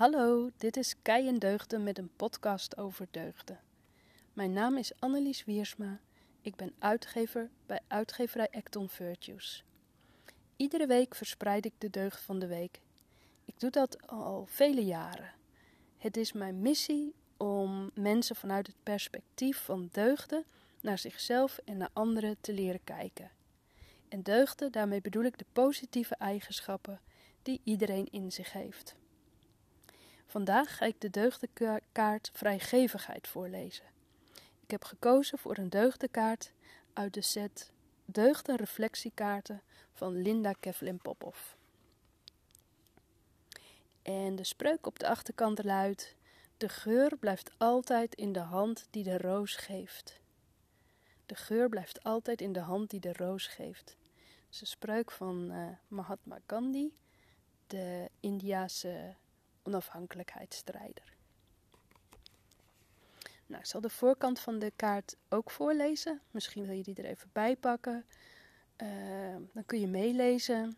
Hallo, dit is Kei en Deugden met een podcast over deugden. Mijn naam is Annelies Wiersma. Ik ben uitgever bij uitgeverij Acton Virtues. Iedere week verspreid ik de deugd van de week. Ik doe dat al vele jaren. Het is mijn missie om mensen vanuit het perspectief van deugden naar zichzelf en naar anderen te leren kijken. En deugden, daarmee bedoel ik de positieve eigenschappen die iedereen in zich heeft. Vandaag ga ik de deugdenkaart vrijgevigheid voorlezen. Ik heb gekozen voor een deugdenkaart uit de set Deugdenreflectiekaarten van Linda Kevlin Popov. En de spreuk op de achterkant luidt: De geur blijft altijd in de hand die de roos geeft. De geur blijft altijd in de hand die de roos geeft. Dat is een spreuk van uh, Mahatma Gandhi, de Indiase onafhankelijkheidsstrijder. Nou, ik zal de voorkant van de kaart ook voorlezen. Misschien wil je die er even bij pakken. Uh, dan kun je meelezen.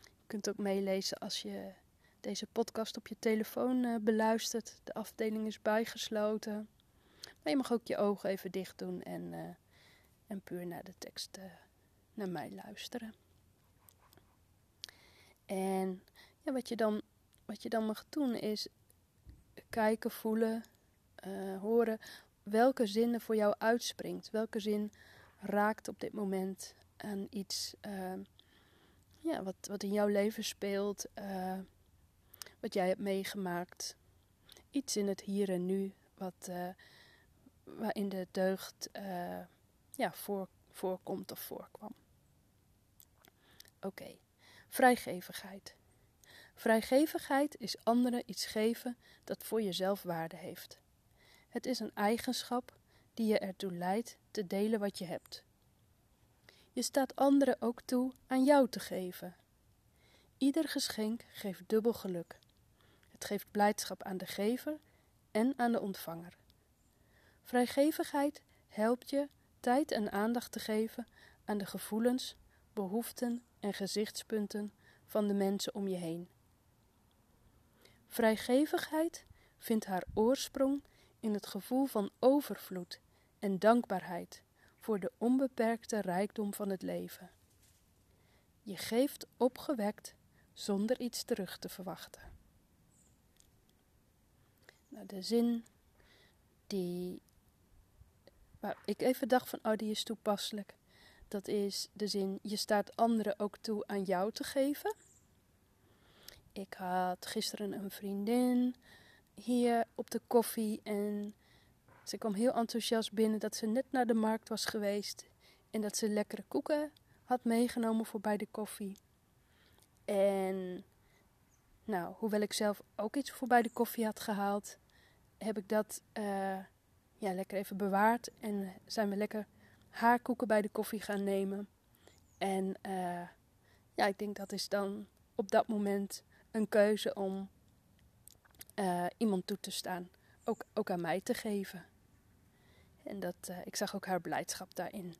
Je kunt ook meelezen als je deze podcast op je telefoon uh, beluistert. De afdeling is bijgesloten. Maar je mag ook je ogen even dicht doen en, uh, en puur naar de tekst naar mij luisteren. En ja, wat, je dan, wat je dan mag doen is kijken, voelen, uh, horen welke zin er voor jou uitspringt. Welke zin raakt op dit moment aan iets uh, ja, wat, wat in jouw leven speelt, uh, wat jij hebt meegemaakt. Iets in het hier en nu, wat, waarin de deugd ja, voor, voorkomt of voorkwam. Oké, vrijgevigheid. Vrijgevigheid is anderen iets geven dat voor jezelf waarde heeft. Het is een eigenschap die je ertoe leidt te delen wat je hebt. Je staat anderen ook toe aan jou te geven. Ieder geschenk geeft dubbel geluk. Het geeft blijdschap aan de gever en aan de ontvanger. Vrijgevigheid helpt je tijd en aandacht te geven aan de gevoelens, behoeften en gezichtspunten van de mensen om je heen. Vrijgevigheid vindt haar oorsprong in het gevoel van overvloed en dankbaarheid voor de onbeperkte rijkdom van het leven. Je geeft opgewekt zonder iets terug te verwachten. Nou, de zin die waar ik even dacht van, oh die is toepasselijk. Dat is de zin, je staat anderen ook toe aan jou te geven. Ik had gisteren een vriendin hier op de koffie en ze kwam heel enthousiast binnen dat ze net naar de markt was geweest en dat ze lekkere koeken had meegenomen voor bij de koffie. En nou, hoewel ik zelf ook iets voor bij de koffie had gehaald, heb ik dat uh, ja, lekker even bewaard en zijn we lekker haar koeken bij de koffie gaan nemen. En uh, ja, ik denk dat is dan op dat moment een keuze om uh, iemand toe te staan, ook, ook aan mij te geven. En dat, uh, ik zag ook haar blijdschap daarin.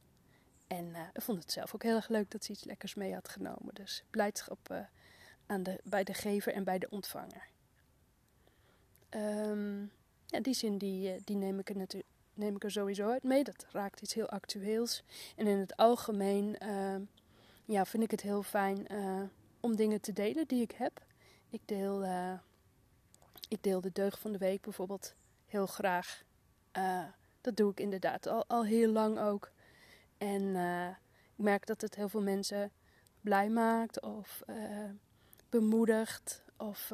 En uh, ik vond het zelf ook heel erg leuk dat ze iets lekkers mee had genomen. Dus blijdschap aan de, bij de gever en bij de ontvanger. Um, ja, die zin die, die neem, ik er neem ik er sowieso uit mee. Dat raakt iets heel actueels. En in het algemeen ja, vind ik het heel fijn om dingen te delen die ik heb. Ik deel ik deel de deugd van de week bijvoorbeeld heel graag. Uh, dat doe ik inderdaad al, al heel lang ook. En uh, ik merk dat het heel veel mensen blij maakt of bemoedigt of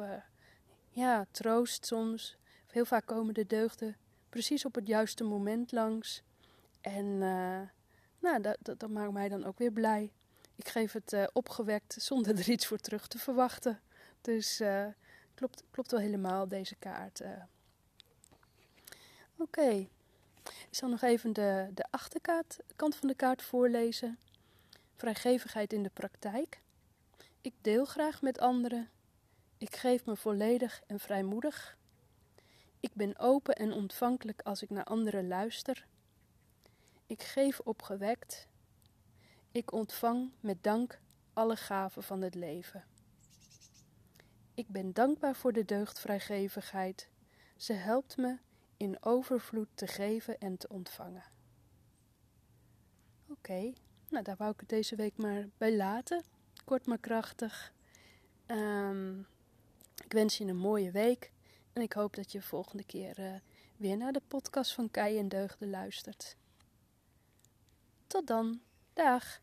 ja, troost soms. Heel vaak komen de deugden precies op het juiste moment langs. En nou, dat, dat, dat, maakt mij dan ook weer blij. Ik geef het opgewekt zonder er iets voor terug te verwachten. Dus Klopt, klopt wel helemaal, deze kaart. Uh. Oké. Ik zal nog even de, de achterkant kant van de kaart voorlezen. Vrijgevigheid in de praktijk. Ik deel graag met anderen. Ik geef me volledig en vrijmoedig. Ik ben open en ontvankelijk als ik naar anderen luister. Ik geef opgewekt. Ik ontvang met dank alle gaven van het leven. Ik ben dankbaar voor de deugdvrijgevigheid. Ze helpt me in overvloed te geven en te ontvangen. Oké, nou daar wou ik het deze week maar bij laten. Kort maar krachtig. Um, ik wens je een mooie week en ik hoop dat je volgende keer uh, weer naar de podcast van Kei en Deugden luistert. Tot dan, dag!